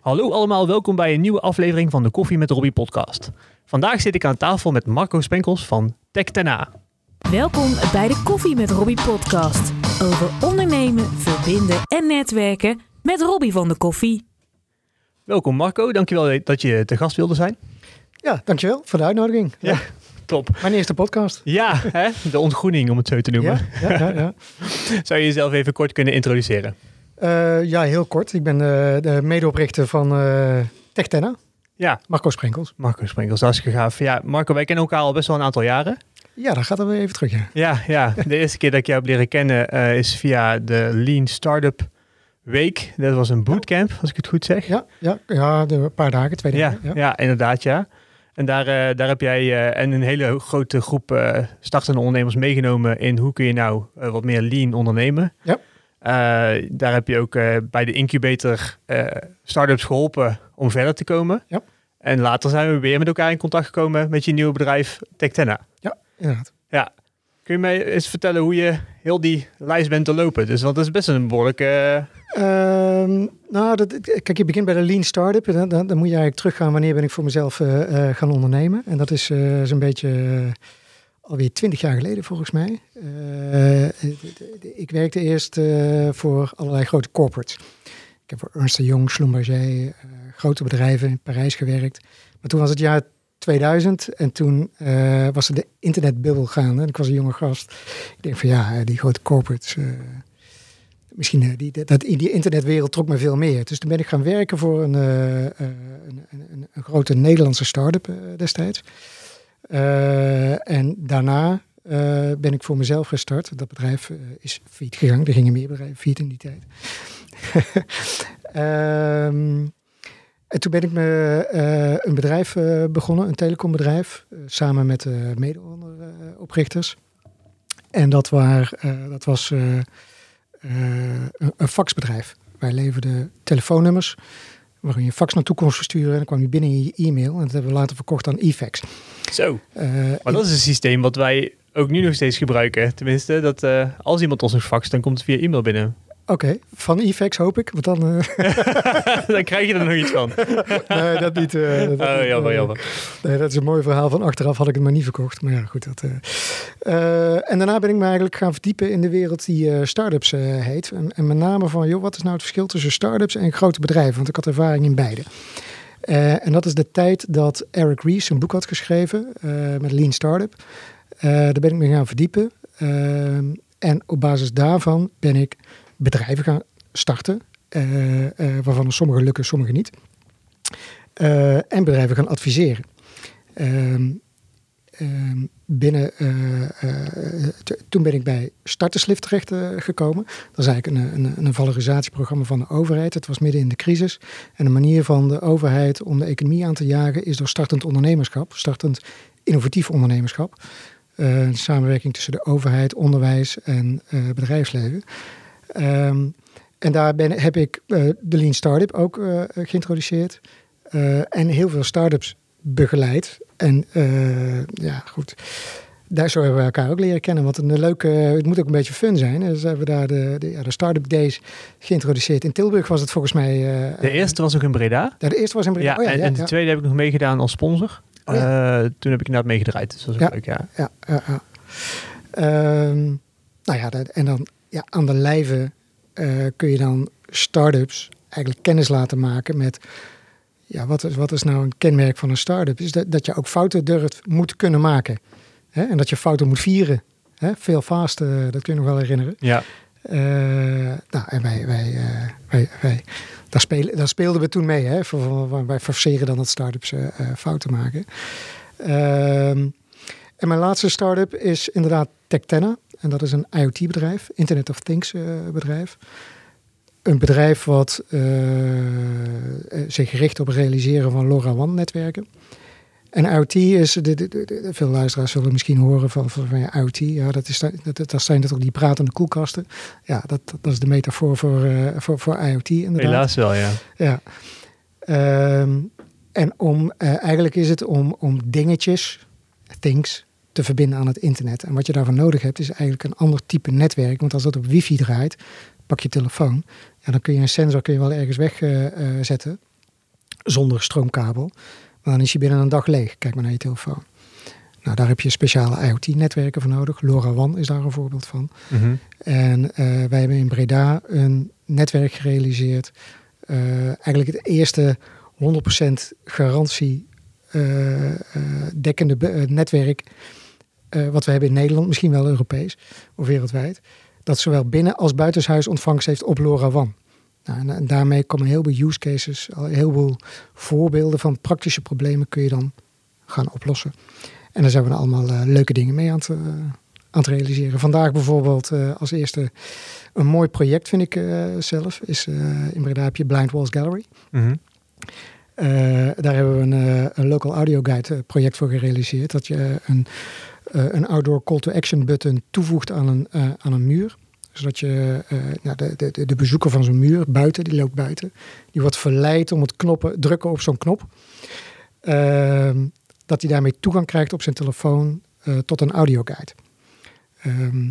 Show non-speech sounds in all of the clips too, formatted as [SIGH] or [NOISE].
Hallo allemaal, welkom bij een nieuwe aflevering van de Koffie met Robbie podcast. Vandaag zit ik aan tafel met Marco Spenkels van Tech Welkom bij de Koffie met Robbie podcast. Over ondernemen, verbinden en netwerken met Robbie van de Koffie. Welkom Marco, dankjewel dat je te gast wilde zijn. Ja, dankjewel voor de uitnodiging. Ja, top. Mijn eerste podcast. Ja, hè? de ontgroening om het zo te noemen. Ja, ja, ja, [LAUGHS] Zou je jezelf even kort kunnen introduceren? Uh, ja, heel kort. Ik ben uh, de medeoprichter van uh, Techtenna. Ja. Marco Sprenkels. Marco Sprenkels, hartstikke gaaf. Ja, Marco, wij kennen elkaar al best wel een aantal jaren. Ja, dan gaat er weer even terug, ja. Ja, ja. de eerste keer dat ik jou heb leren kennen is via de Lean Startup Week. Dat was een bootcamp, als ik het goed zeg. Ja, ja, ja de, een paar dagen, twee dagen. Ja, ja. ja inderdaad, ja. En daar, uh, daar heb jij uh, en een hele grote groep uh, startende ondernemers meegenomen in hoe kun je nou wat meer lean ondernemen. Ja. Daar heb je ook bij de incubator startups geholpen om verder te komen. Ja. En later zijn we weer met elkaar in contact gekomen met je nieuwe bedrijf Tectenna. Ja, inderdaad. Ja. Kun je mij eens vertellen hoe je heel die lijst bent te lopen? Dus, want dat is best een behoorlijke... Uh, nou, dat, kijk, je begint bij de lean startup. Dan, dan, dan, moet je eigenlijk teruggaan wanneer ben ik voor mezelf uh, uh, gaan ondernemen. En dat is uh, zo'n beetje alweer twintig jaar geleden volgens mij. ik werkte eerst voor allerlei grote corporates. Ik heb voor Ernst Young, Schlumberger, grote bedrijven in Parijs gewerkt. Maar toen was het jaar 2000 en toen was er de internetbubbel gaande. En ik was een jonge gast. Ik denk van ja, die grote corporates misschien die, dat, in die internetwereld trok me veel meer. Dus toen ben ik gaan werken voor een, uh, een, een, een, grote Nederlandse start-up uh, destijds. Uh, en daarna ben ik voor mezelf gestart. Dat bedrijf is failliet gegaan. Er gingen meer bedrijven failliet in die tijd. um, [LAUGHS] en toen ben ik me een bedrijf begonnen, een telecombedrijf, samen met mede-oprichters. en dat, waar, dat was een, een, faxbedrijf. Wij leverden telefoonnummers waarin je fax naartoe kon versturen. En dan kwam die binnen in je e-mail. En dat hebben we later verkocht aan e-fax. Zo. Uh, maar dat is een systeem wat wij ook nu nog steeds gebruiken. Tenminste, dat uh, als iemand ons een fax, dan komt het via e-mail binnen. Oké, okay. van e-fax hoop ik, want dan... Uh... [LAUGHS] dan krijg je er nog iets van. [LAUGHS] nee, dat niet. Uh, dat oh, jammer, jammer. Nee, dat is een mooi verhaal van achteraf had ik het maar niet verkocht. Maar ja, goed. Dat, en daarna ben ik me eigenlijk gaan verdiepen in de wereld die start-ups heet. En, en, met name van, joh, wat is nou het verschil tussen start-ups en grote bedrijven? Want ik had ervaring in beide. en dat is de tijd dat Eric Ries een boek had geschreven met Lean Startup. daar ben ik me gaan verdiepen. en op basis daarvan ben ik bedrijven gaan starten, uh, uh, waarvan sommige lukken, sommige niet. Uh, en bedrijven gaan adviseren. Ehm, ehm, binnen, toen ben ik bij Starterslift terecht gekomen. Dat is eigenlijk een, een, een, valorisatieprogramma van de overheid. Het was midden in de crisis. En de manier van de overheid om de economie aan te jagen is door startend ondernemerschap, startend innovatief ondernemerschap. samenwerking tussen de overheid, onderwijs en bedrijfsleven. Um, en daar ben, heb ik uh, de Lean Startup ook uh, geïntroduceerd. Uh, en heel veel startups begeleid. En ja, goed. Daar zo hebben we elkaar ook leren kennen. Want een leuke, het moet ook een beetje fun zijn. Dus hebben we daar de, de, ja, de Startup Days geïntroduceerd. In Tilburg was het volgens mij. de eerste was ook in Breda. Ja, de eerste was in Breda. Ja, oh, ja, en, ja, en, de tweede heb ik nog meegedaan als sponsor. Oh, toen heb ik inderdaad meegedraaid. Dus dat was ook leuk, ja. Ja, ja, ja. Um, nou ja, en dan ja, aan de lijve uh, kun je dan start-ups eigenlijk kennis laten maken met... Ja, wat is, wat is nou een kenmerk van een start-up? Is dat, dat je ook fouten durft moet kunnen maken. Hè? En dat je fouten moet vieren. Hè? Veel vast, uh, dat kun je nog wel herinneren. Ja. Uh, nou, en wij, wij, wij, wij daar, spelen, daar speelden we toen mee. Hè? Wij forceren dan dat start-ups fouten maken. Ehm, en mijn laatste start-up is inderdaad Tectenna. En dat is een IoT-bedrijf, Internet of Things uh, bedrijf. Een bedrijf wat uh, zich richt op het realiseren van LoRaWAN-netwerken. En IoT is, de, de, de, veel luisteraars zullen misschien horen van, van, van ja, IoT, ja, dat, is, dat, dat zijn toch die pratende koelkasten. Ja, dat, dat is de metafoor voor, uh, voor, voor IoT inderdaad. Helaas wel, ja. Ja. Um, en om, uh, eigenlijk is het om, om dingetjes, things, te verbinden aan het internet. En wat je daarvoor nodig hebt, is eigenlijk een ander type netwerk. Want als dat op wifi draait, pak je telefoon. Ja, dan kun je een sensor kun je wel ergens wegzetten. Uh, zonder stroomkabel. Maar dan is hij binnen een dag leeg. Kijk maar naar je telefoon. Nou, daar heb je speciale IoT-netwerken voor nodig. LoRaWAN is daar een voorbeeld van. Mhm. En eh, wij hebben in Breda een netwerk gerealiseerd. Eh, eigenlijk het eerste 100% garantie eh, eh, dekkende eh, netwerk eh, wat we hebben in Nederland, misschien wel Europees of wereldwijd. Dat zowel binnen als buitenshuis ontvangst heeft op LoRaWAN. Nou, en, en daarmee komen heel veel use cases, heel veel voorbeelden van praktische problemen kun je dan gaan oplossen. En daar zijn we allemaal eh, leuke dingen mee aan het, eh, aan het realiseren. Vandaag bijvoorbeeld als eerste een mooi project vind ik zelf. Is, in Breda heb je Blind Walls Gallery. Mhm. Daar hebben we een, een local audio guide project voor gerealiseerd. Dat je een, een outdoor call to action button toevoegt aan een, eh, aan een muur. Zodat je eh, nou, de, de, de bezoeker van zo'n muur buiten, die loopt buiten, die wordt verleid om het knoppen, drukken op zo'n knop. Ehm, dat hij daarmee toegang krijgt op zijn telefoon eh, tot een audioguide. Ehm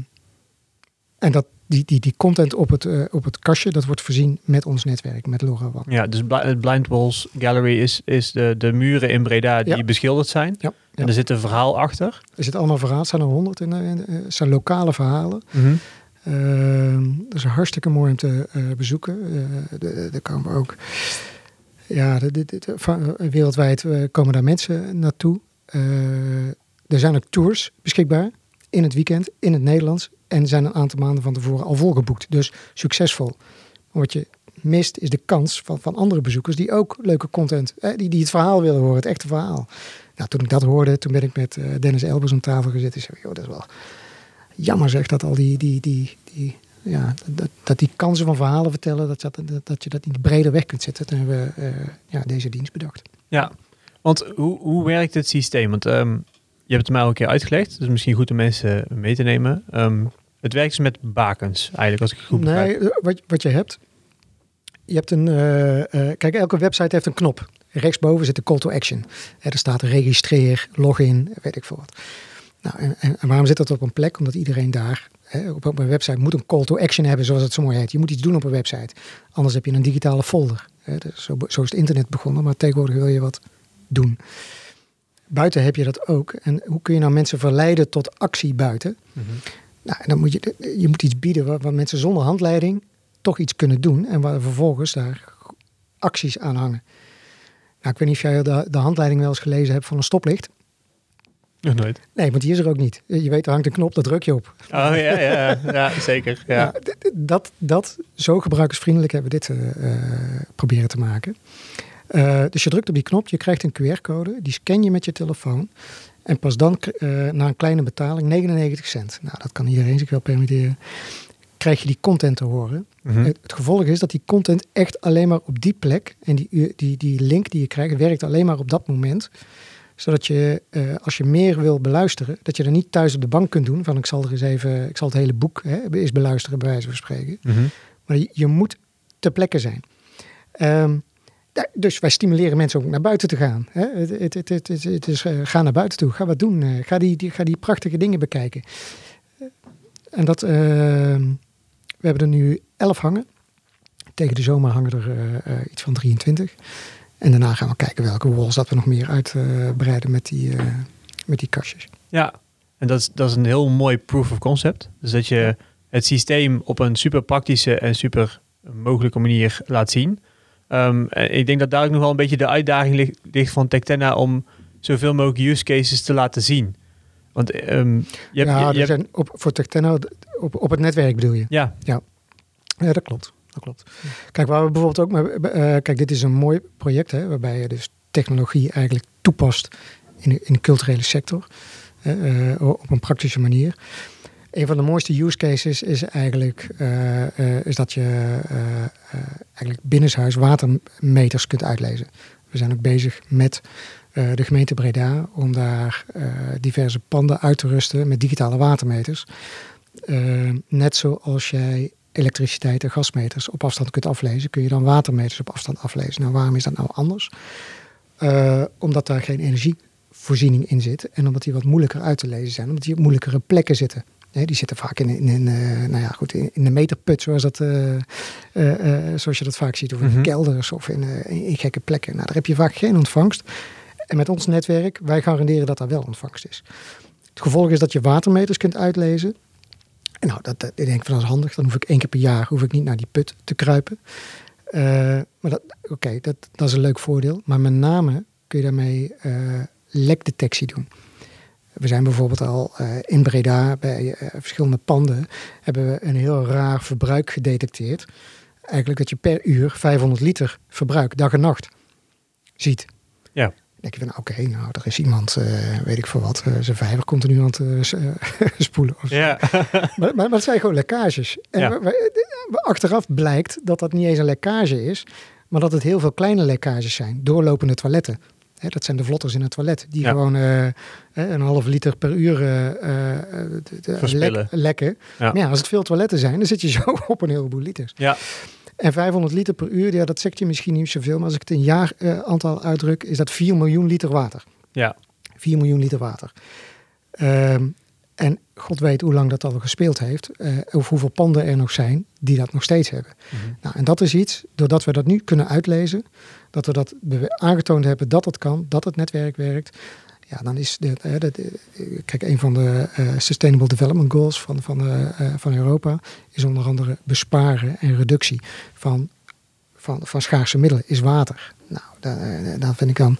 en dat, die, die, die content op het, eh, op het kastje, dat wordt voorzien met ons netwerk, met LoRaWAN. Ja, dus het Blind Walls Gallery is, is de, de muren in Breda die Ja. beschilderd zijn. Ja, ja. En er zit een verhaal achter. Er zit allemaal verhalen, het zijn er honderd in, in, eh, het zijn lokale verhalen. Ehm, dat is hartstikke mooi om te eh, bezoeken. Eh, Er komen ook, ja, de, de, de- van- eh, wereldwijd eh, komen daar mensen naartoe. Eh, er zijn ook tours beschikbaar in het weekend, in het Nederlands. En zijn een aantal maanden van tevoren al volgeboekt. Dus succesvol. Wat je mist is de kans van, van andere bezoekers die ook leuke content, eh, die, die het verhaal willen horen, het echte verhaal. Nou, toen ik dat hoorde, toen ben ik met eh, Dennis Elbers aan tafel gezeten. En zei, joh, dat is wel jammer zeg dat al die, die, die, die ja, dat, dat die kansen van verhalen vertellen, dat, dat, dat, dat je dat niet breder weg kunt zetten. Toen hebben we eh, ja, deze dienst bedacht. Ja, want hoe, hoe werkt het systeem? Want ehm, je hebt het mij al een keer uitgelegd. Dus misschien goed om mensen mee te nemen. Ehm, het werkt dus met bakens, eigenlijk, als ik goed begrijp. Nee, wat, wat je hebt, je hebt een, eh, eh, kijk, elke website heeft een knop. Rechtsboven zit de call to action. Er staat registreer, login, weet ik veel wat. Nou, en, en, waarom zit dat op een plek? Omdat iedereen daar hè, op, op een website moet een call to action hebben, zoals het zo mooi heet. Je moet iets doen op een website. Anders heb je een digitale folder. Hè. Dus zo, zo is het internet begonnen, maar tegenwoordig wil je wat doen. Buiten heb je dat ook. En hoe kun je nou mensen verleiden tot actie buiten? Mhm. Nou, en dan moet je, je moet iets bieden waar, waar mensen zonder handleiding toch iets kunnen doen. En waar vervolgens daar acties aan hangen. Nou, ik weet niet of jij de, de handleiding wel eens gelezen hebt van een stoplicht. Nog nooit. Nee, want die is er ook niet. Je weet, er hangt een knop, daar druk je op. Oh ja, ja, ja, zeker. Ja. Nou, dat, dat, zo gebruikersvriendelijk hebben we dit eh, proberen te maken. Eh, dus je drukt op die knop, je krijgt een QR-code, die scan je met je telefoon. En pas dan, eh, na een kleine betaling, 99 cent. Nou, dat kan iedereen zich wel permitteren. Krijg je die content te horen. Mhm. Het, het gevolg is dat die content echt alleen maar op die plek en die, die, die link die je krijgt, werkt alleen maar op dat moment. Zodat je, eh, als je meer wil beluisteren, dat je er niet thuis op de bank kunt doen. Van ik zal er eens even, ik zal het hele boek hè, eens beluisteren, bij wijze van spreken. Mhm. Maar je, je moet ter plekke zijn. Ja, dus wij stimuleren mensen ook naar buiten te gaan. Hè? Het, het, het, het, is, eh, ga naar buiten toe, ga wat doen. eh, ga, die, die, ga die prachtige dingen bekijken. Eh, en dat, we hebben er nu 11 hangen. Tegen de zomer hangen er iets van 23. En daarna gaan we kijken welke walls dat we nog meer uitbreiden met, die, met die kastjes. Ja, en dat is, dat is een heel mooi proof of concept. Dus dat je het systeem op een super praktische en super mogelijke manier laat zien. Ehm, en ik denk dat daar ook nog wel een beetje de uitdaging ligt, ligt van Tectenna om zoveel mogelijk use cases te laten zien. Want ehm, je hebt, ja, je- je er zijn op, voor Tecteno, op, op het netwerk bedoel je? ja, Ja, dat klopt. Dat klopt. Kijk, waar we bijvoorbeeld ook mee, eh, kijk, dit is een mooi project, hè, waarbij je dus technologie eigenlijk toepast in de, in de culturele sector, eh, op een praktische manier. Een van de mooiste use cases is eigenlijk eh, eh, is dat je eh, eigenlijk binnenshuis watermeters kunt uitlezen. We zijn ook bezig met de gemeente Breda om daar diverse panden uit te rusten met digitale watermeters. Net zoals jij elektriciteit en gasmeters op afstand kunt aflezen, kun je dan watermeters op afstand aflezen. Nou, waarom is dat nou anders? Omdat daar geen energievoorziening in zit en omdat die wat moeilijker uit te lezen zijn, omdat die op moeilijkere plekken zitten. Die zitten vaak in, in, in eh, nou ja, goed, in, in de meterput, zoals, dat, eh, eh, zoals je dat vaak ziet. Of in Mhm. kelders of in, in gekke plekken. Nou, daar heb je vaak geen ontvangst. En met ons netwerk, wij garanderen dat daar wel ontvangst is. Het gevolg is dat je watermeters kunt uitlezen. En nou, dat, dat, ik denk van dat is handig. Dan hoef ik één keer per jaar hoef ik niet naar die put te kruipen. Maar dat, oké, dat, dat is een leuk voordeel. Maar met name kun je daarmee lekdetectie doen. We zijn bijvoorbeeld al eh, in Breda bij eh, verschillende panden hebben we een heel raar verbruik gedetecteerd. Eigenlijk dat je per uur 500 liter verbruik, dag en nacht, ziet. Ja. Dan denk je van, oké, nou, er is iemand, eh, weet ik veel wat, zijn vijver continu aan het [LAUGHS] spoelen. Of. Ja. [LAUGHS] Maar, maar, maar het zijn gewoon lekkages. En Ja. achteraf blijkt dat dat niet eens een lekkage is, maar dat het heel veel kleine lekkages zijn. Doorlopende toiletten. Hè, dat zijn de vlotters in het toilet. Die Ja. gewoon eh, een half liter per uur Verspillen. lek- lekken. Ja. Maar ja, als het veel toiletten zijn, dan zit je [LAUGHS] zo op een heleboel liters. ja. En 500 liter per uur, ja, dat zegt je misschien niet zoveel. Maar als ik het in jaar aantal uitdruk, is dat 4 miljoen liter water. Ja. 4 miljoen liter water. Ehm, en God weet hoe lang dat al gespeeld heeft. eh, of hoeveel panden er nog zijn die dat nog steeds hebben. Mhm. Nou, en dat is iets, doordat we dat nu kunnen uitlezen, dat we dat aangetoond hebben dat het kan, dat het netwerk werkt. Ja, dan is de, eh, kijk, een van de eh, Sustainable Development Goals van, van, van Europa is onder andere besparen en reductie van, van, van schaarse middelen, is water. Nou, daar, daar vind ik dan.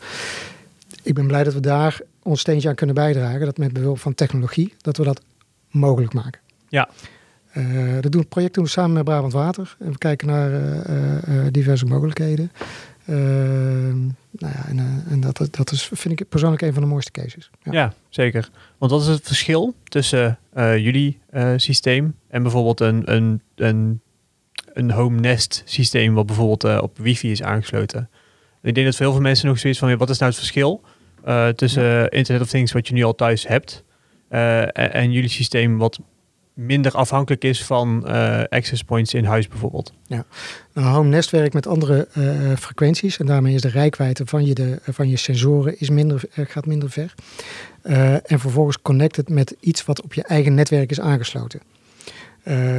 Ik ben blij dat we daar ons steentje aan kunnen bijdragen, dat met behulp van technologie, dat we dat mogelijk maken. Ja. Eh, dat doen project doen we samen met Brabant Water. En we kijken naar eh, eh, diverse mogelijkheden. Nou ja, en, en dat, dat is, vind ik persoonlijk een van de mooiste cases. Ja. Ja, zeker. Want wat is het verschil tussen jullie systeem en bijvoorbeeld een, een, een, een home nest systeem wat bijvoorbeeld op wifi is aangesloten? Ik denk dat veel mensen nog zoiets van, wat is nou het verschil eh, tussen Internet of Things wat je nu al thuis hebt eh, en, en jullie systeem wat minder afhankelijk is van eh, access points in huis bijvoorbeeld? Nou, Home Nest werkt met andere frequenties en daarmee is de rijkwijde van je, de, van je sensoren is minder, gaat minder ver. En vervolgens connect het met iets wat op je eigen netwerk is aangesloten.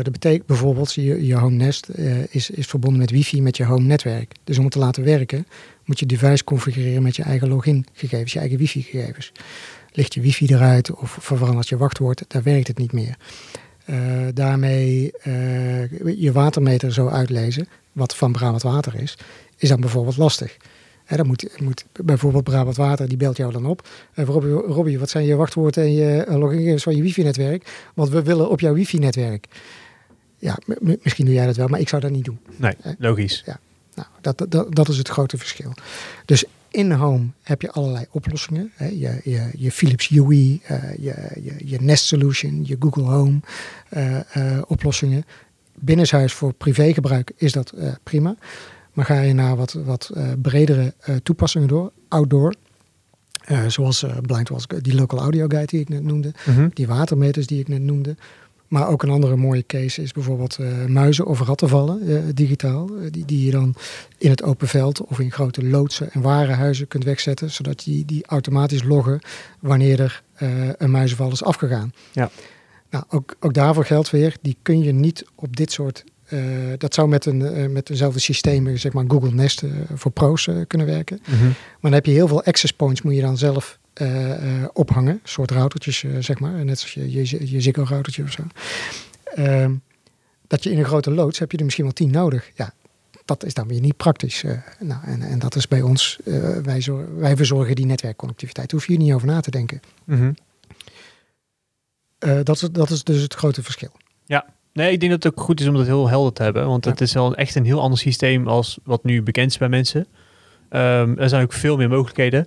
Dat betekent bijvoorbeeld, je, je Home Nest is, is verbonden met wifi met je home netwerk. Dus om het te laten werken, moet je device configureren met je eigen login gegevens, je eigen wifi gegevens. Ligt je wifi eruit of verandert je wachtwoord, daar werkt het niet meer. Eh, daarmee eh, je watermeter zo uitlezen, wat van Brabant Water is, is dan bijvoorbeeld lastig. Hè, dan moet, moet bijvoorbeeld Brabant Water, die belt jou dan op. Eh, Robbie, Robbie, wat zijn je wachtwoorden en je logingegevens van je wifi-netwerk? Want we willen op jouw wifi-netwerk. Ja, misschien doe jij dat wel, maar ik zou dat niet doen. Nee, logisch. Nou, dat, dat, dat is het grote verschil. Dus in Home heb je allerlei oplossingen. Hè? Je, je, je Philips Hue, eh, je, je, je Nest Solution, je Google Home eh, eh, oplossingen. Binnenshuis voor privégebruik is dat prima. Maar ga je naar wat, wat bredere toepassingen door, outdoor, zoals Blind was die local audio guide die ik net noemde, Mhm. die watermeters die ik net noemde. Maar ook een andere mooie case is bijvoorbeeld eh, muizen of rattenvallen eh, digitaal. eh, die, die je dan in het open veld of in grote loodsen en warenhuizen kunt wegzetten. Zodat die, die automatisch loggen wanneer er een muizenval is afgegaan. Ja. Nou, ook, ook daarvoor geldt weer, die kun je niet op dit soort... dat zou met, een, met dezelfde systemen, zeg maar Google Nest voor pro's kunnen werken. Mhm. Maar dan heb je heel veel access points, moet je dan zelf ophangen. Een soort routertjes, eh, zeg maar. Net zoals je, je, je Ziggo-routertje of zo. Ehm, dat je in een grote loods heb je er misschien wel tien nodig. Ja, dat is dan weer niet praktisch. eh. nou, en, en dat is bij ons, eh, wij, wij verzorgen die netwerkconnectiviteit. Daar hoef je niet over na te denken. Mhm. Eh, dat, is, dat is dus het grote verschil. Nee, ik denk dat het ook goed is om dat heel helder te hebben. Want Ja. het is wel echt een heel ander systeem als wat nu bekend is bij mensen. Ehm, er zijn ook veel meer mogelijkheden.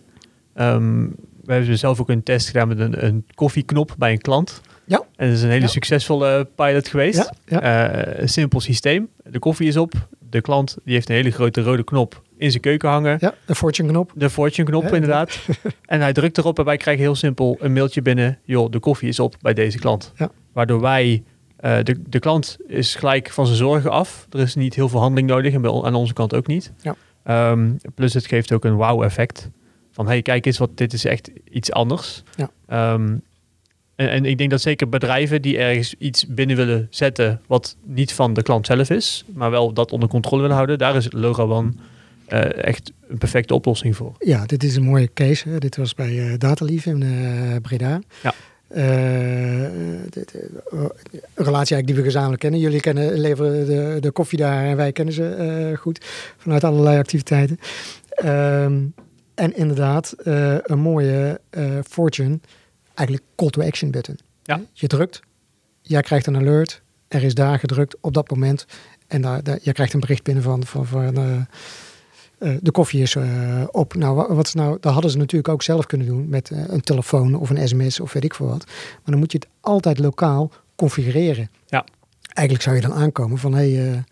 Ehm, we hebben zelf ook een test gedaan met een, een koffieknop bij een klant. Ja. En dat is een hele Ja. succesvolle pilot geweest. Ja, ja. Eh, een simpel systeem. De koffie is op. De klant die heeft een hele grote rode knop in zijn keuken hangen. Ja, de fortune knop. De fortune knop Ja. inderdaad. [LAUGHS] en hij drukt erop en wij krijgen heel simpel een mailtje binnen. Joh, de koffie is op bij deze klant. Ja. Waardoor wij, eh, de, de klant is gelijk van zijn zorgen af. Er is niet heel veel handeling nodig en aan onze kant ook niet. Ja. Ehm, plus het geeft ook een wow effect. Van hey, kijk eens, wat, dit is echt iets anders. Ja. Ehm, En, en ik denk dat zeker bedrijven die ergens iets binnen willen zetten wat niet van de klant zelf is, maar wel dat onder controle willen houden, daar is LoRaWAN uh, echt een perfecte oplossing voor. Ja, dit is een mooie case. Hè. Dit was bij uh, Datalief in uh, Breda. Ja. een relatie eigenlijk die we gezamenlijk kennen. Jullie kennen, leveren de, de koffie daar en wij kennen ze goed vanuit allerlei activiteiten. Um, en inderdaad, een mooie Fortune eigenlijk call to action button. Ja. Je drukt, jij krijgt een alert, er is daar gedrukt op dat moment. En daar, daar, je krijgt een bericht binnen van, van, van uh, uh, de koffie is op. Nou, wat is nou, dat hadden ze natuurlijk ook zelf kunnen doen met een telefoon of een sms of weet ik veel wat. Maar dan moet je het altijd lokaal configureren. Ja. Eigenlijk zou je dan aankomen van, hé, hey,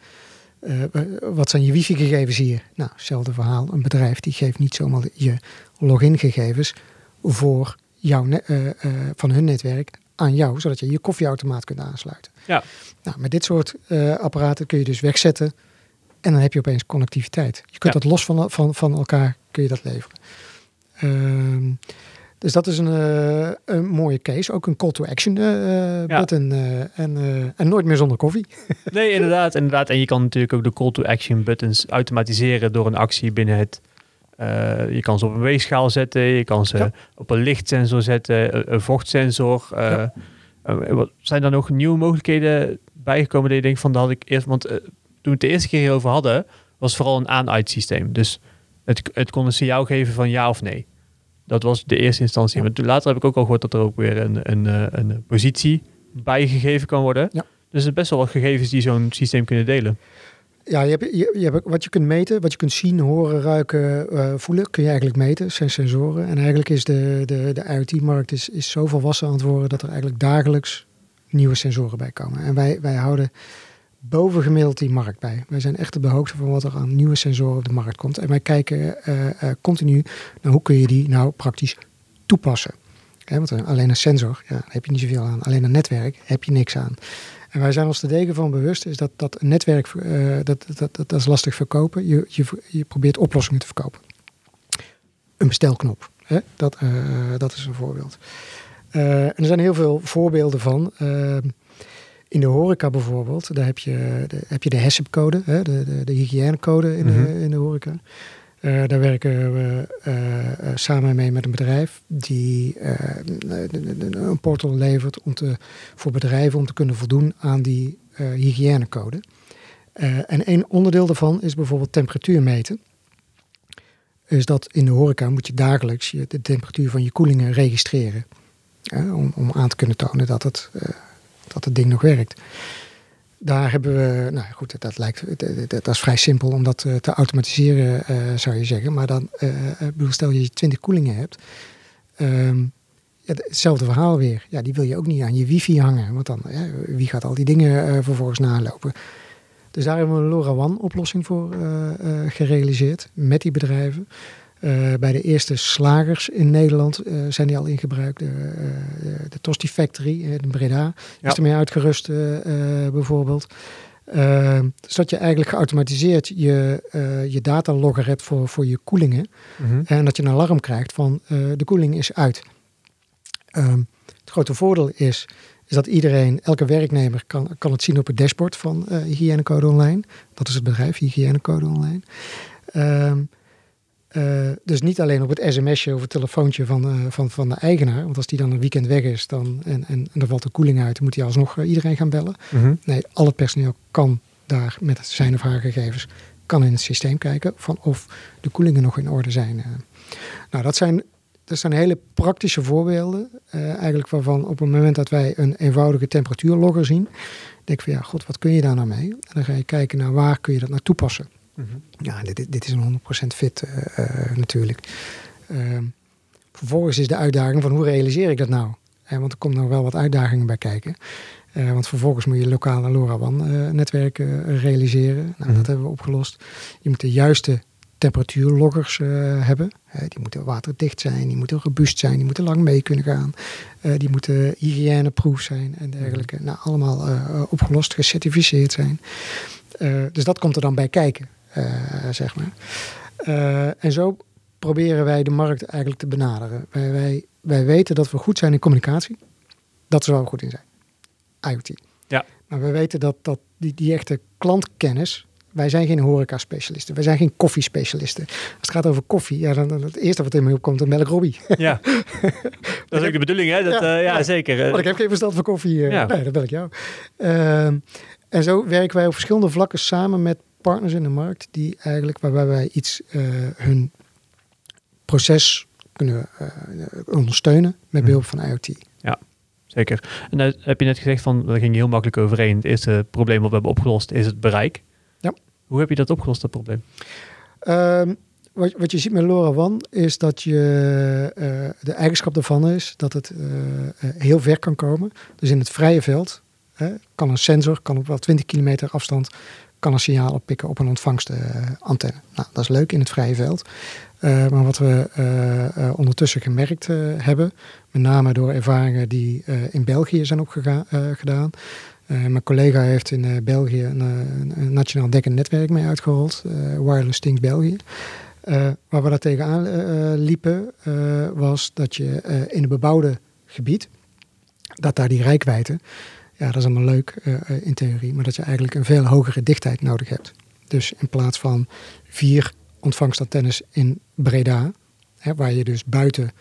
wat zijn je wifi-gegevens hier? Nou, hetzelfde verhaal. Een bedrijf die geeft niet zomaar je login-gegevens voor jouw uh, uh, van hun netwerk aan jou, zodat je je koffieautomaat kunt aansluiten. Ja. Nou, met dit soort apparaten kun je dus wegzetten en dan heb je opeens connectiviteit. Je kunt Ja. dat los van, van, van elkaar kun je dat leveren. Ehm, dus dat is een, uh, een mooie case. Ook een call to action uh, Ja. button. Uh, en, en nooit meer zonder koffie. [LAUGHS] Nee, inderdaad, inderdaad. En je kan natuurlijk ook de call to action buttons automatiseren door een actie binnen het. eh, je kan ze op een weegschaal zetten, je kan ze Ja. op een lichtsensor zetten, een, vochtsensor. eh, Ja. eh, wat, zijn er nog nieuwe mogelijkheden bijgekomen dat je denkt van dat had ik eerst, want eh, toen we het de eerste keer hierover hadden, was vooral een aan-uit systeem. Dus het, het kon een signaal geven van ja of nee. Dat was de eerste instantie. Maar toen later heb ik ook al gehoord dat er ook weer een, een, eh, een positie bijgegeven kan worden. Ja. Dus er zijn best wel wat gegevens die zo'n systeem kunnen delen. Ja, je hebt, je, je hebt wat je kunt meten, wat je kunt zien, horen, ruiken, eh, voelen, kun je eigenlijk meten. zijn sensoren. En eigenlijk is de, de, de IoT-markt is, is zo volwassen aan het worden dat er eigenlijk dagelijks nieuwe sensoren bij komen. En wij, wij houden bovengemiddeld die markt bij. Wij zijn echt op de hoogte van wat er aan nieuwe sensoren op de markt komt. En wij kijken eh, eh, continu naar hoe kun je die nou praktisch toepassen. Hè, want alleen een sensor, ja, heb je niet zoveel aan. Alleen een netwerk heb je niks aan. En wij zijn ons er degen van bewust is dat, dat een netwerk, eh, dat, dat, dat, dat is lastig verkopen. Je, je, je probeert oplossingen te verkopen. Een bestelknop, hè? Dat, dat is een voorbeeld. Er zijn heel veel voorbeelden van. In de horeca bijvoorbeeld, daar heb je de, heb je de HACCP-code, hè? de, de, de hygiënecode in, Mhm. de, in de horeca. Eh, daar werken we eh, eh, samen mee met een bedrijf die een portal levert om te, voor bedrijven om te kunnen voldoen aan die hygiënecode. En een onderdeel daarvan is bijvoorbeeld temperatuur meten. Is dat in de horeca moet je dagelijks de temperatuur van je koelingen registreren. om, om aan te kunnen tonen dat het, dat het ding nog werkt. Daar hebben we, nou goed, dat, lijkt, dat, is vrij simpel om dat eh, te automatiseren, eh, zou je zeggen. Maar dan, eh, bedoel, stel je 20 koelingen hebt, ehm, ja, hetzelfde verhaal weer. Ja, die wil je ook niet aan je wifi hangen, want dan, wie gaat al die dingen vervolgens nalopen? Dus daar hebben we een LoRaWAN-oplossing voor gerealiseerd met die bedrijven. Eh, bij de eerste slagers in Nederland eh, zijn die al in gebruik. De, eh, de, Tosti Factory in Breda Ja. is ermee uitgerust bijvoorbeeld. Eh, zodat je eigenlijk geautomatiseerd je, je datalogger hebt voor, voor je koelingen. En dat je een alarm krijgt van de koeling is uit. Ehm, het grote voordeel is, is dat iedereen, elke werknemer kan, kan het zien op het dashboard van Hygiënecode Online. Dat is het bedrijf, Hygiënecode Online. Ehm, eh, dus niet alleen op het sms'je of het telefoontje van, eh, van, van de eigenaar. Want als die dan een weekend weg is dan, en, en, en er valt de koeling uit, dan moet hij alsnog eh, iedereen gaan bellen. Mhm. Nee, al het personeel kan daar met zijn of haar gegevens kan in het systeem kijken van of de koelingen nog in orde zijn. Nou, dat zijn, dat zijn hele praktische voorbeelden. eigenlijk waarvan op het moment dat wij een eenvoudige temperatuurlogger zien, denk ik van ja, god, wat kun je daar nou mee? En dan ga je kijken naar waar kun je dat naar toepassen. Mhm. Ja, dit, dit is een 100% fit eh, eh, natuurlijk. Ehm, vervolgens is de uitdaging van hoe realiseer ik dat nou? Eh, want er komt nog wel wat uitdagingen bij kijken. Want vervolgens moet je lokale LoRaWAN-netwerken realiseren. Nou, Mhm. Dat hebben we opgelost. Je moet de juiste temperatuurloggers eh, hebben. Die moeten waterdicht zijn, die moeten robuust zijn, die moeten lang mee kunnen gaan. Die moeten hygiëneproof zijn en dergelijke. Nou, allemaal opgelost, gecertificeerd zijn. Dus dat komt er dan bij kijken, zeg maar. Eh, en zo proberen wij de markt eigenlijk te benaderen. Wij, wij, wij weten dat we goed zijn in communicatie. Dat is waar we goed in zijn. IoT. Ja. Maar we weten dat, dat die, die echte klantkennis, wij zijn geen horeca-specialisten. Wij zijn geen koffie-specialisten. Als het gaat over koffie, ja, dan, dan het eerste wat in me opkomt, dan melk Robbie. Ja, [LAUGHS] dat is ook de bedoeling, hè? Dat, Ja, ja, ja, ja. zeker. Want ik heb geen verstand van koffie. eh, Ja. Nee, dat bel ik jou. Ehm, en zo werken wij op verschillende vlakken samen met partners in de markt, die eigenlijk, waarbij wij iets, eh, hun proces kunnen eh, ondersteunen met behulp van IoT. Zeker. En dan heb je net gezegd van, daar ging heel makkelijk overheen. Het eerste probleem wat we hebben opgelost is het bereik. Ja. Hoe heb je dat opgelost, dat probleem? Ehm, wat, wat je ziet met LoRaWAN is dat je eh, de eigenschap daarvan is dat het heel ver kan komen. Dus in het vrije veld hè, kan een sensor, kan op wel 20 kilometer afstand, kan een signaal oppikken op een ontvangstantenne. nou, dat is leuk in het vrije veld. Eh, maar wat we eh, eh, ondertussen gemerkt eh, hebben, met name door ervaringen die eh, in België zijn opgedaan. gedaan. Eh, mijn collega heeft in eh, België een, eh, een, nationaal dekkend netwerk mee uitgerold, eh, Wireless Things België. Eh, waar we daar tegenaan eh, liepen, eh, was dat je eh, in een bebouwde gebied, dat daar die rijkwijde, ja, dat is allemaal leuk eh, in theorie, maar dat je eigenlijk een veel hogere dichtheid nodig hebt. Dus in plaats van vier ontvangstantennes in Breda, hè, waar je dus buiten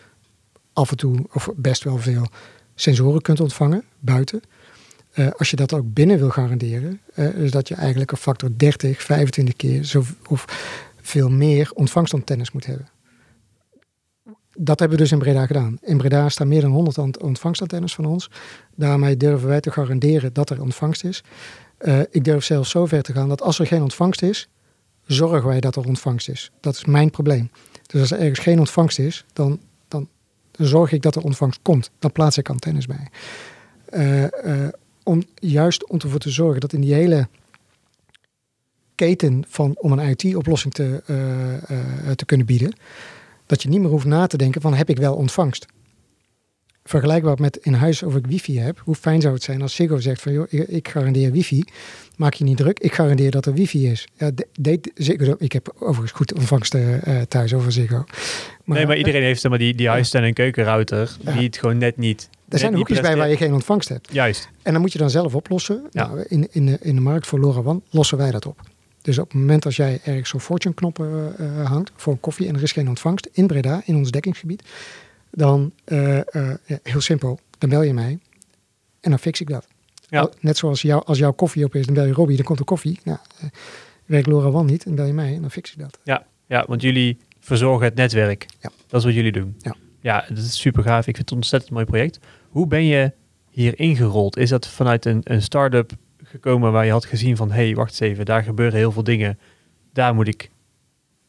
af en toe, of best wel veel sensoren kunt ontvangen, buiten. Eh, als je dat ook binnen wil garanderen, eh is dat je eigenlijk een factor 30, 25 keer zo, of veel meer ontvangstantennes moet hebben. Dat hebben we dus in Breda gedaan. In Breda staan meer dan 100 ont- ontvangstantennes van ons. Daarmee durven wij te garanderen dat er ontvangst is. Eh, ik durf zelfs zo ver te gaan dat als er geen ontvangst is, zorgen wij dat er ontvangst is. Dat is mijn probleem. Dus als er ergens geen ontvangst is, dan, dan, zorg ik dat er ontvangst komt. Dan plaats ik antennes bij. Eh, eh, om juist om ervoor te zorgen dat in die hele keten van om een IoT-oplossing te, te kunnen bieden, dat je niet meer hoeft na te denken van heb ik wel ontvangst. Vergelijkbaar met in huis of ik wifi heb, hoe fijn zou het zijn als Ziggo zegt van joh, ik, garandeer wifi, maak je niet druk, ik garandeer dat er wifi is. Ja, de- deed Ziggo, ik heb overigens goed ontvangst eh, thuis over Ziggo. nee, maar iedereen heeft maar, die, die huisstand- en keukenrouter Ja. die het gewoon net niet... er zijn hoekjes bij waar je geen ontvangst hebt. Juist. En dan moet je dan zelf oplossen. Ja. Nou, in, in, de, in de markt voor LoRaWAN lossen wij dat op. Dus op het moment als jij ergens zo'n fortune knop eh, eh, hangt voor een koffie en er is geen ontvangst in Breda, in ons dekkingsgebied, dan eh, heel simpel, dan bel je mij en dan fix ik dat. Ja. Net zoals jou, als jouw koffie op is, dan bel je Robbie, dan komt er koffie. Nou, werkt LoRaWAN niet, dan bel je mij en dan fix ik dat. Ja, ja, want jullie verzorgen het netwerk. Ja. Dat is wat jullie doen. Ja. ja, dat is super gaaf. Ik vind het een ontzettend mooi project. Hoe ben je hier ingerold? Is dat vanuit een, een start-up gekomen waar je had gezien van... hé, hey, wacht eens even, daar gebeuren heel veel dingen. Daar moet ik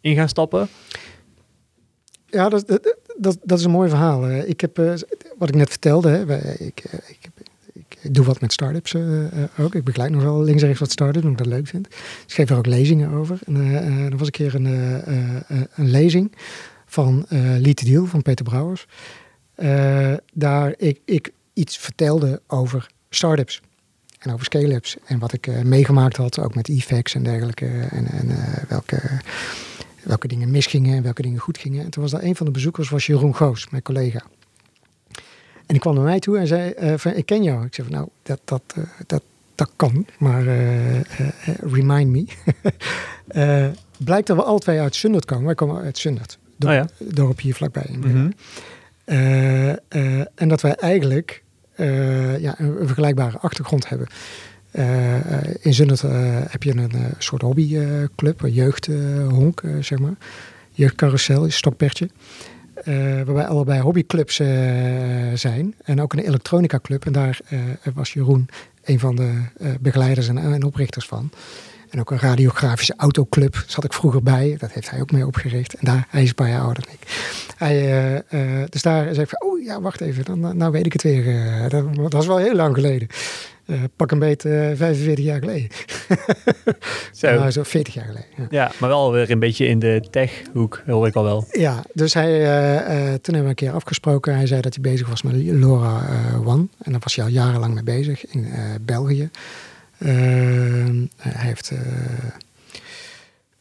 in gaan stappen. Ja, dat, dat, dat, is een mooi verhaal. Ik heb, eh, wat ik net vertelde, ik, eh, ik, ik doe wat met start-ups eh, ook. Ik begeleid nog wel links en rechts wat start-ups, omdat ik dat leuk vind. Ik geef er ook lezingen over. En er was een keer een, een lezing van Lead the Deal van Peter Brouwers. Daar ik, ik iets vertelde over start-ups. En over scale-ups. En wat ik eh, meegemaakt had, ook met e-facts en dergelijke. En, en eh, welke welke dingen misgingen en welke dingen goed gingen. En toen was daar een van de bezoekers, was Jeroen Goos, mijn collega. En die kwam naar mij toe en zei, eh, van, ik ken jou. Ik zei van, nou, dat, dat, dat, dat kan, maar remind me. [LAUGHS] Blijkt dat we alle twee uit Sundert komen. Wij komen uit Sundert, dorp, Oh dorp hier vlakbij. Mhm. En dat wij eigenlijk ja, een, vergelijkbare achtergrond hebben. Eh, eh, in Zundert eh, heb je een eh, soort hobbyclub, een jeugdhonk, eh, zeg maar. Jeugdcarousel, is stokpertje. Eh, waarbij allebei hobbyclubs eh, zijn. En ook een elektronica club. En daar eh, was Jeroen een van de eh, begeleiders en oprichters van. En ook een radiografische autoclub zat ik vroeger bij. Dat heeft hij ook mee opgericht. En daar, hij is een paar jaar ouder dan ik. Hij, eh, eh, dus daar zei ik van, oh ja, wacht even, dan, nou weet ik het weer. eh, dat, dat was wel heel lang geleden. Pak een beet eh 45 jaar geleden. [LAUGHS] Zo. Nou, zo 40 jaar geleden. Ja. Ja, maar wel weer een beetje in de tech-hoek, hoor ik al wel. Ja, dus hij, toen hebben we een keer afgesproken. Hij zei dat hij bezig was met eh, One. En daar was hij al jarenlang mee bezig in België. Ehm, hij heeft... eh,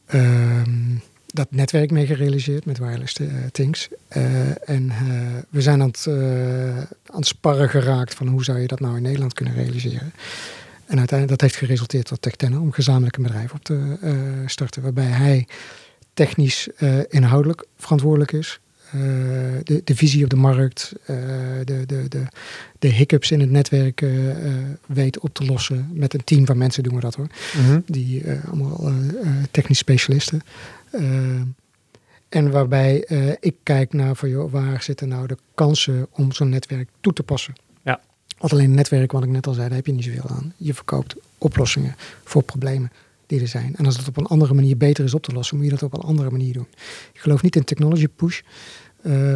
ehm, dat netwerk mee gerealiseerd met Wireless uh, Things. en we zijn aan het, aan het sparren geraakt van hoe zou je dat nou in Nederland kunnen realiseren. En uiteindelijk dat heeft geresulteerd tot Tech om gezamenlijk een bedrijf op te starten. Waarbij hij technisch inhoudelijk verantwoordelijk is. Eh, de, de visie op de markt, uh, de, de, de, de hiccups in het netwerk uh, weet op te lossen. Met een team van mensen doen we dat hoor. Mhm. Die allemaal technisch specialisten. en waarbij ik kijk naar van joh, waar zitten nou de kansen om zo'n netwerk toe te passen. Ja. Want alleen netwerk, wat ik net al zei, daar heb je niet zoveel aan. Je verkoopt oplossingen voor problemen die er zijn. En als het op een andere manier beter is op te lossen, moet je dat op een andere manier doen. Ik geloof niet in technology push. Uh,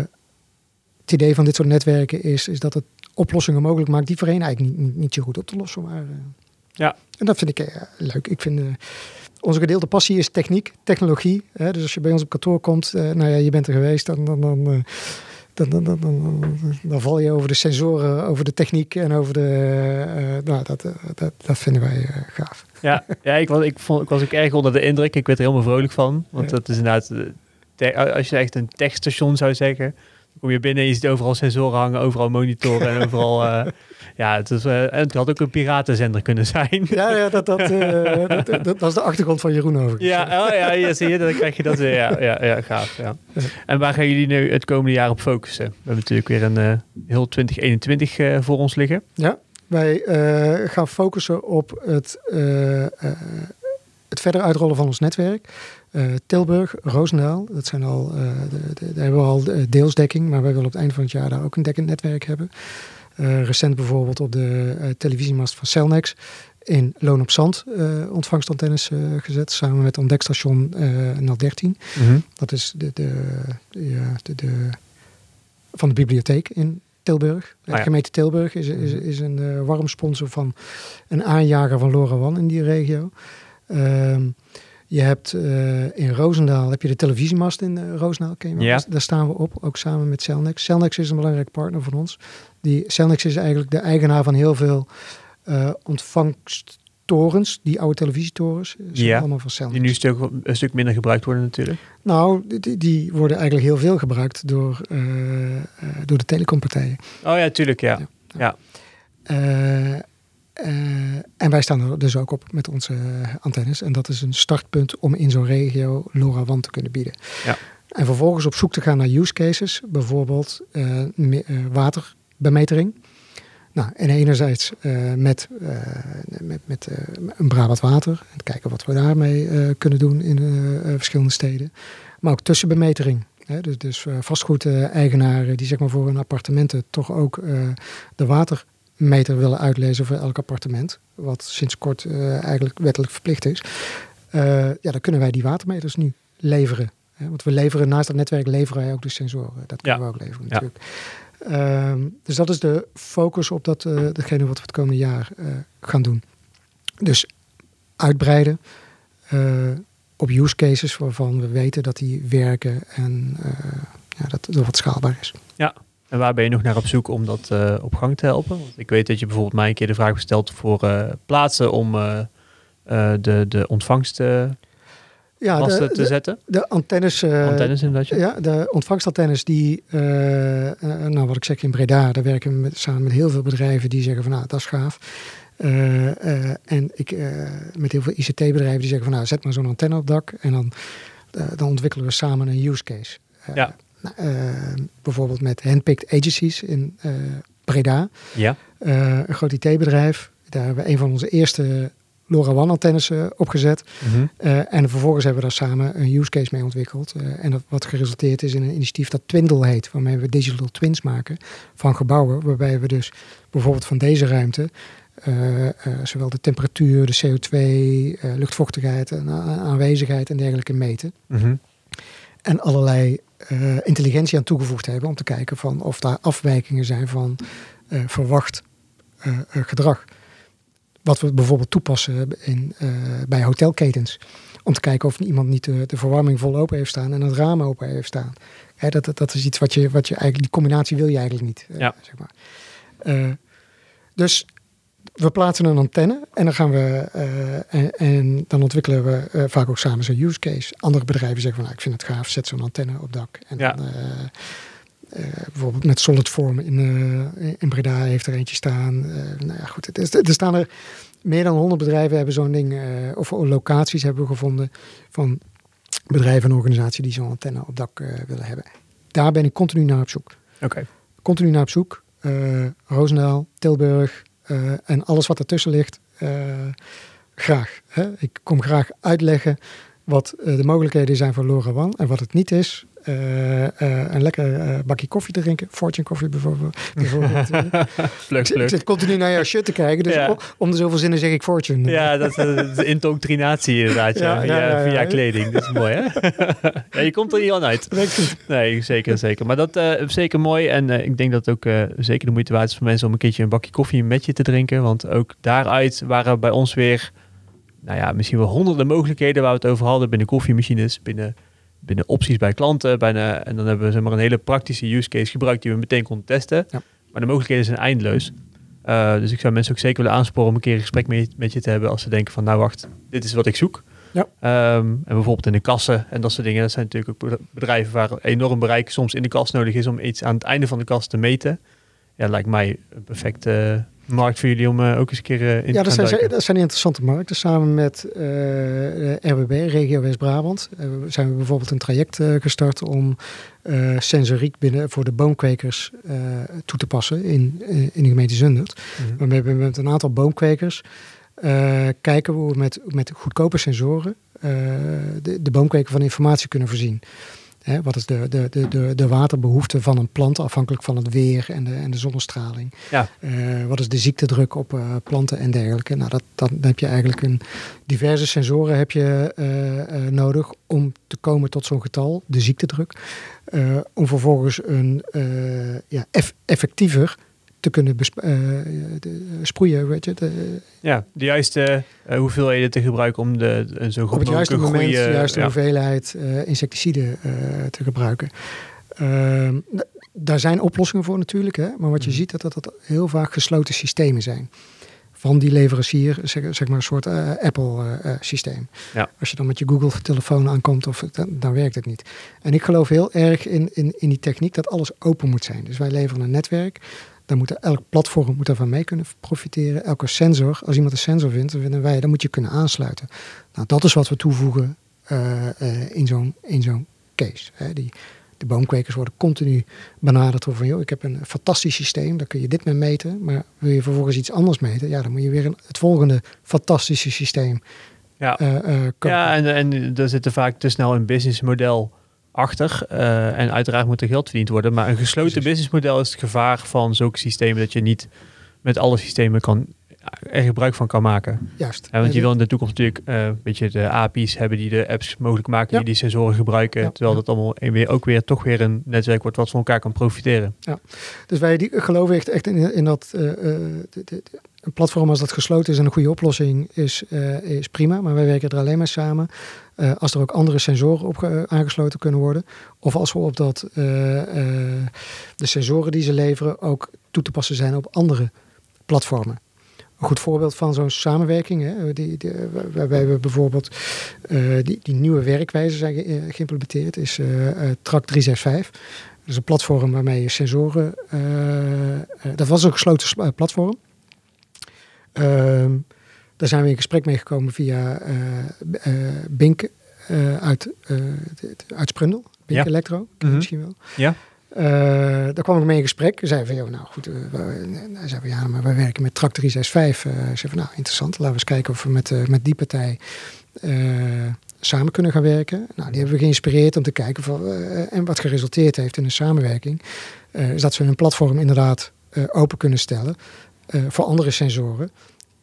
het idee van dit soort netwerken is, is dat het oplossingen mogelijk maakt die voor één eigenlijk niet, niet, zo goed op te lossen waren. Ja. En dat vind ik uh, leuk. Ik vind onze gedeelde passie is techniek, technologie. Hè? Dus als je bij ons op kantoor komt, nou ja, je bent er geweest, dan, dan, dan dan, dan, dan, dan, val je over de sensoren, over de techniek en over de. nou, dat, dat, dat vinden wij gaaf. Ja, ja ik, was, ik, vond, ik was ook erg onder de indruk. Ik werd er helemaal vrolijk van. Want dat is inderdaad als je echt een techstation zou zeggen, kom je binnen en je ziet overal sensoren hangen, overal monitoren en overal... Uh, [LAUGHS] ja, het, is, uh, het had ook een piratenzender kunnen zijn. Ja, ja dat, dat, uh, [LAUGHS] dat, is de achtergrond van Jeroen over. Ja, oh, ja, ja, zie je, dan krijg je dat weer. Ja, ja, ja gaaf. Ja. En waar gaan jullie nu het komende jaar op focussen? We hebben natuurlijk weer een heel 2021 voor ons liggen. Ja, wij gaan focussen op het, het verder uitrollen van ons netwerk. Uh, Tilburg, Roosendaal, dat zijn al, uh, de, daar hebben we al deelsdekking, maar wij willen op het eind van het jaar daar ook een dekkend netwerk hebben. Uh, recent bijvoorbeeld op de televisiemast van Celnex in Loon op Zand ontvangstantennes gezet, samen met ontdekstation 013. Mm Dat is de, de, de, de, van de bibliotheek in Tilburg. De ah, gemeente Tilburg is, is, is een warm sponsor van een aanjager van LoRaWAN in die regio. Ehm, je hebt uh, in Roosendaal heb je de televisiemast in uh, Roosendaal. Ken je ja. Daar staan we op, ook samen met Celnex. Celnex is een belangrijk partner van ons. Die, Celnex is eigenlijk de eigenaar van heel veel uh, ontvangsttorens, die oude televisietorens. Ja, allemaal van Celnex. Die nu een stuk, een stuk minder gebruikt worden natuurlijk. Nou, die, die worden eigenlijk heel veel gebruikt door, door de telecompartijen. Oh ja, tuurlijk, ja. ja. ja. Uh, en wij staan er dus ook op met onze antennes. En dat is een startpunt om in zo'n regio LoRaWAN te kunnen bieden. Ja. En vervolgens op zoek te gaan naar use cases, bijvoorbeeld uh, waterbemetering. Nou, en enerzijds uh, met, met, met een Brabant Water. En kijken wat we daarmee kunnen doen in verschillende steden. Maar ook tussenbemetering. Hè, dus dus vastgoedeigenaren die zeg maar voor hun appartementen toch ook de water meter willen uitlezen voor elk appartement. Wat sinds kort uh, eigenlijk wettelijk verplicht is. Uh, ja, dan kunnen wij die watermeters nu leveren. Hè? Want we leveren naast het netwerk leveren wij ook de sensoren. Dat kunnen we ook leveren natuurlijk. Ja. Uh, dus dat is de focus op dat, uh, degene wat we het komende jaar gaan doen. Dus uitbreiden op use cases waarvan we weten dat die werken en ja, dat het wat schaalbaar is. Ja, en waar ben je nog naar op zoek om dat uh, op gang te helpen? Want ik weet dat je bijvoorbeeld mij een keer de vraag gesteld voor uh, plaatsen om uh, de, de ontvangst ja, de, te zetten. De antennes. antennes inderdaad. Ja, de ontvangstantennes die, nou wat ik zeg in Breda, daar werken we met, samen met heel veel bedrijven die zeggen van nou dat is gaaf. en ik met heel veel ICT-bedrijven die zeggen van nou zet maar zo'n antenne op dak en dan, dan ontwikkelen we samen een use case. ja. Nou, eh, bijvoorbeeld met handpicked agencies in uh, Breda. Ja. Uh, een groot IT-bedrijf. Daar hebben we een van onze eerste LoRaWAN-antennes opgezet. Mm en vervolgens hebben we daar samen een use case mee ontwikkeld. en dat, wat geresulteerd is in een initiatief dat Twindle heet. Waarmee we digital twins maken van gebouwen. Waarbij we dus bijvoorbeeld van deze ruimte... zowel de temperatuur, de CO2, luchtvochtigheid, en, aanwezigheid en dergelijke meten. Mm En allerlei uh, intelligentie aan toegevoegd hebben om te kijken van of daar afwijkingen zijn van uh, verwacht uh, gedrag. Wat we bijvoorbeeld toepassen in, bij hotelketens. Om te kijken of iemand niet de, de, verwarming vol open heeft staan en het raam open heeft staan. Hè, dat, dat, dat, is iets wat je, wat je eigenlijk, die combinatie wil je eigenlijk niet. Ja. Zeg maar. dus we plaatsen een antenne en dan gaan we en, en, dan ontwikkelen we vaak ook samen zo'n use case. Andere bedrijven zeggen van nou, ik vind het gaaf, zet zo'n antenne op dak. En ja. dan, bijvoorbeeld met Solid Form in, in Breda heeft er eentje staan. nou ja, goed, er, er staan er meer dan 100 bedrijven hebben zo'n ding, of locaties hebben we gevonden van bedrijven en organisaties die zo'n antenne op dak willen hebben. Daar ben ik continu naar op zoek. Oké. Continu naar op zoek. Roosendaal, Tilburg, uh, en alles wat ertussen ligt, uh, graag. Hè? Ik kom graag uitleggen wat uh, de mogelijkheden zijn voor LoRaWAN en wat het niet is. Een lekker bakje koffie te drinken, Fortune koffie bijvoorbeeld. bijvoorbeeld. pluk, [LAUGHS] pluk. Ik zit continu naar jouw shirt te kijken, dus ja. om de zoveel zinnen zeg ik Fortune. Ja, dat is de indoctrinatie inderdaad, ja, via, ja, ja, via kleding. Dat is mooi, hè? [LAUGHS] ja, je komt er niet aan uit. Nee, zeker, zeker. Maar dat is zeker mooi en ik denk dat het ook zeker de moeite waard is voor mensen om een keertje een bakje koffie met je te drinken. Want ook daaruit waren bij ons weer, nou ja, misschien wel honderden mogelijkheden waar we het over hadden binnen koffiemachines, binnen binnen opties bij klanten. Bijna, en dan hebben we zeg maar, een hele praktische use case gebruikt die we meteen konden testen. Ja. Maar de mogelijkheden zijn eindeloos. Uh, dus ik zou mensen ook zeker willen aansporen om een keer een gesprek met, met je te hebben als ze denken van nou wacht, dit is wat ik zoek. Ja. Um, en bijvoorbeeld in de kassen en dat soort dingen. Dat zijn natuurlijk ook bedrijven waar enorm bereik soms in de kast nodig is om iets aan het einde van de kast te meten. Ja, lijkt mij een perfecte markt voor jullie om uh, ook eens een keer uh, in ja, te dat gaan zijn, dat zijn interessante markten. Samen met uh, RWB, Regio West-Brabant, zijn we bijvoorbeeld een traject gestart om sensoriek binnen voor de boomkwekers toe te passen in, in de gemeente Zundert. Mm -hmm. Waarmee we met een aantal boomkwekers kijken hoe we met, met goedkope sensoren de, de boomkweker van informatie kunnen voorzien. Hè, wat is de, de, de, de, de waterbehoefte van een plant afhankelijk van het weer en de, en de zonnestraling? Ja. Uh, wat is de ziektedruk op uh, planten en dergelijke? Nou, dat, dat, dan heb je eigenlijk een diverse sensoren heb je, uh, nodig om te komen tot zo'n getal, de ziektedruk. om vervolgens een ja, eff effectiever te kunnen sproeien. Weet je, de, ja, de juiste uh, hoeveelheden te gebruiken om de, de zo goed Op het juiste moment de juiste ja. hoeveelheid insecticiden te gebruiken. Ehm, daar zijn oplossingen voor natuurlijk, hè? maar wat je Mhm. ziet dat, dat dat heel vaak gesloten systemen zijn. Van die leverancier, zeg, zeg maar een soort Apple-systeem. Ja. Als je dan met je Google-telefoon aankomt, of, dan, dan werkt het niet. En ik geloof heel erg in, in, in die techniek dat alles open moet zijn. Dus wij leveren een netwerk. Dan moet er, elk platform moet daarvan mee kunnen profiteren. Elke sensor, als iemand een sensor vindt, dan vinden wij, dan moet je kunnen aansluiten. Nou, dat is wat we toevoegen uh, uh, in zo'n in zo'n case. Hè. Die, de boomkwekers worden continu benaderd door van, joh, ik heb een fantastisch systeem, daar kun je dit mee meten. Maar wil je vervolgens iets anders meten, ja, dan moet je weer een, het volgende fantastische systeem Ja, uh, kopen. ja en, en er zit er vaak te snel een businessmodel achter. Uh, en uiteraard moet er geld verdiend worden. Maar een gesloten businessmodel is het gevaar van zulke systemen dat je niet met alle systemen kan, er gebruik van kan maken. Juist. Ja, want je wil in de toekomst natuurlijk uh, weet je, de API's hebben die de apps mogelijk maken, Ja. die die sensoren gebruiken. Ja. Terwijl dat allemaal en weer, ook weer toch weer een netwerk wordt wat van elkaar kan profiteren. Dus wij die, geloven echt, echt in, in dat uh, de, de, een platform als dat gesloten is en een goede oplossing is, uh, is prima. Maar wij werken er alleen maar samen uh, als er ook andere sensoren op uh, aangesloten kunnen worden. Of als we op dat de sensoren die ze leveren ook toe te passen zijn op andere platformen. Een goed voorbeeld van zo'n samenwerking, hè, die, die, waarbij we bijvoorbeeld die, die, nieuwe werkwijze zijn ge geïmplementeerd, is Track 365. Dat is een platform waarmee je sensoren. dat was een gesloten platform. Uh, daar zijn we in gesprek mee gekomen via uh, uh, Bink uh, uit, uit Sprundel. Bink ja. Electro, mm -hmm. misschien wel. Ja. daar kwam ik mee in gesprek. Zeiden van, joh, nou goed, van, ja, maar wij werken met Track 365. Uh, zei van, nou, interessant. Laten we eens kijken of we met, met die partij samen kunnen gaan werken. Nou, die hebben we geïnspireerd om te kijken van, en wat geresulteerd heeft in een samenwerking. is dat ze hun platform inderdaad open kunnen stellen. Uh, voor andere sensoren.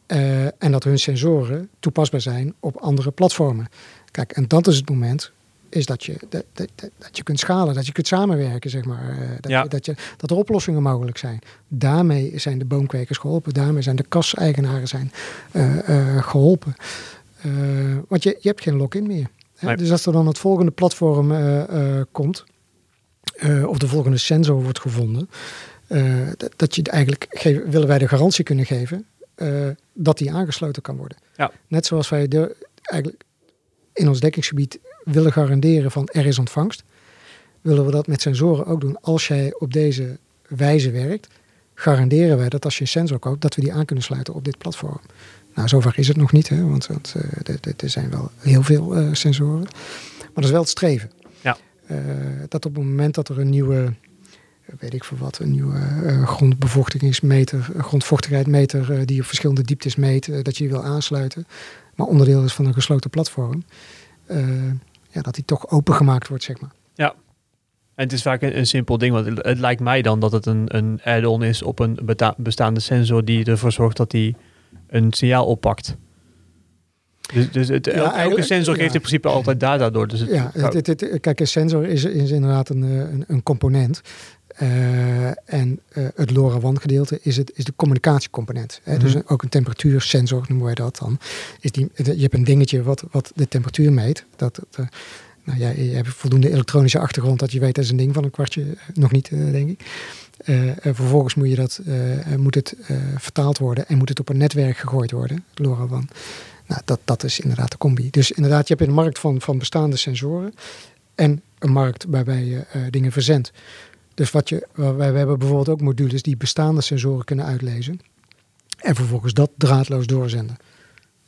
Uh, en dat hun sensoren toepasbaar zijn op andere platformen. Kijk, en dat is het moment is dat je, dat, dat, dat je kunt schalen, dat je kunt samenwerken, zeg maar. Uh, dat, ja. je, dat, je, dat er oplossingen mogelijk zijn. Daarmee zijn de boomkwekers geholpen. Daarmee zijn de kaseigenaren zijn, geholpen. want je, je hebt geen lock-in meer. Nee. Dus als er dan het volgende platform komt, of de volgende sensor wordt gevonden... Uh, dat je eigenlijk geven, willen wij de garantie kunnen geven eh, dat die aangesloten kan worden. Ja. Net zoals wij de, eigenlijk in ons dekkingsgebied willen garanderen van er is ontvangst, willen we dat met sensoren ook doen. Als jij op deze wijze werkt, garanderen wij dat als je een sensor koopt, dat we die aan kunnen sluiten op dit platform. Nou, zover is het nog niet, hè, want, want uh, er zijn wel heel veel sensoren. Maar dat is wel het streven. Ja. Dat op het moment dat er een nieuwe, weet ik veel wat, een nieuwe grondbevochtigingsmeter, grondvochtigheidmeter die op verschillende dieptes meet, dat je die wil aansluiten, maar onderdeel is van een gesloten platform, ja, dat die toch opengemaakt wordt, zeg maar. Ja. En het is vaak een, simpel ding, want het, lijkt mij dan dat het een, een add-on is op een bestaande sensor die ervoor zorgt dat die een signaal oppakt. Dus, dus het, ja, elke sensor geeft ja. in principe altijd data door. Dus het, ja, het, het, kijk, een sensor is, is inderdaad een, een, een component. Uh, en uh, het LoRaWAN gedeelte is, het, is de communicatiecomponent. Hè? Mm -hmm. Dus ook een temperatuursensor noemen wij dat dan. Is die, je hebt een dingetje wat, wat de temperatuur meet. Dat, dat nou ja, je hebt voldoende elektronische achtergrond dat je weet dat is een ding van een kwartje. Nog niet, uh, denk ik. Vervolgens moet, je dat, moet het vertaald worden en moet het op een netwerk gegooid worden, LoRaWAN. Nou, dat, dat is inderdaad de combi. Dus inderdaad, je hebt een markt van, van bestaande sensoren en een markt waarbij je dingen verzendt. Dus wat je, we hebben bijvoorbeeld ook modules die bestaande sensoren kunnen uitlezen en vervolgens dat draadloos doorzenden.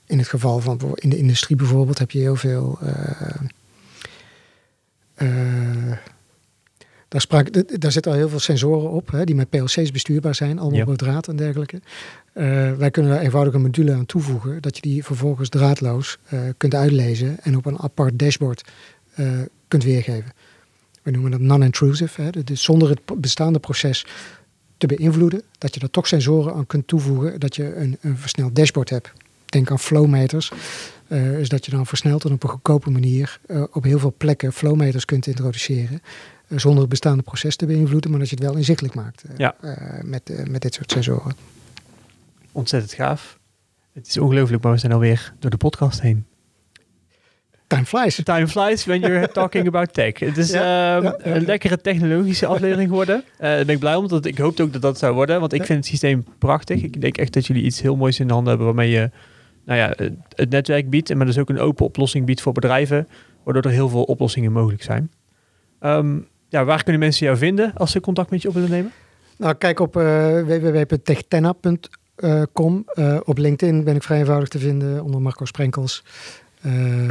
In het geval van in de industrie bijvoorbeeld heb je heel veel. Uh, daar, sprak, daar zitten al heel veel sensoren op hè, die met PLC's bestuurbaar zijn, allemaal yep. op draad en dergelijke. Uh, wij kunnen daar eenvoudig een module aan toevoegen, dat je die vervolgens draadloos uh, kunt uitlezen en op een apart dashboard kunt weergeven. We noemen dat non-intrusive, dus zonder het bestaande proces te beïnvloeden, dat je er toch sensoren aan kunt toevoegen, dat je een, een versneld dashboard hebt. Denk aan flowmeters. Uh, is dat je dan versneld en op een goedkope manier uh, op heel veel plekken flowmeters kunt introduceren. Zonder het bestaande proces te beïnvloeden, maar dat je het wel inzichtelijk maakt ja. met, met dit soort sensoren. Ontzettend gaaf. Het is ongelooflijk, maar we zijn alweer door de podcast heen. Time flies. Time flies when you're [LAUGHS] talking about tech. Het is ja, ja, ja, een lekkere technologische aflevering geworden. Uh, [LAUGHS] daar ben ik blij om, want ik hoopte ook dat dat zou worden. Want ik vind het systeem prachtig. Ik denk echt dat jullie iets heel moois in de handen hebben waarmee je nou ja, het netwerk biedt, maar dus ook een open oplossing biedt voor bedrijven, waardoor er heel veel oplossingen mogelijk zijn. Um, ja, waar kunnen mensen jou vinden als ze contact met je op willen nemen? Nou, kijk op uh, www.techtenna.com. Uh, op LinkedIn ben ik vrij eenvoudig te vinden onder Marco Sprenkels. Uh,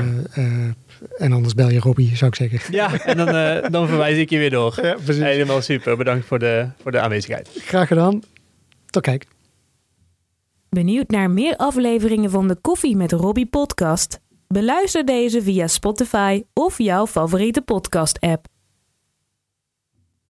en anders bel je Robbie, zou ik zeggen. Ja, en dan, dan verwijs ik je weer door. [LAUGHS] Ja, Helemaal super. Bedankt voor de, voor de aanwezigheid. Graag gedaan. Tot kijk. Benieuwd naar meer afleveringen van de Koffie met Robbie podcast? Beluister deze via Spotify of jouw favoriete podcast app.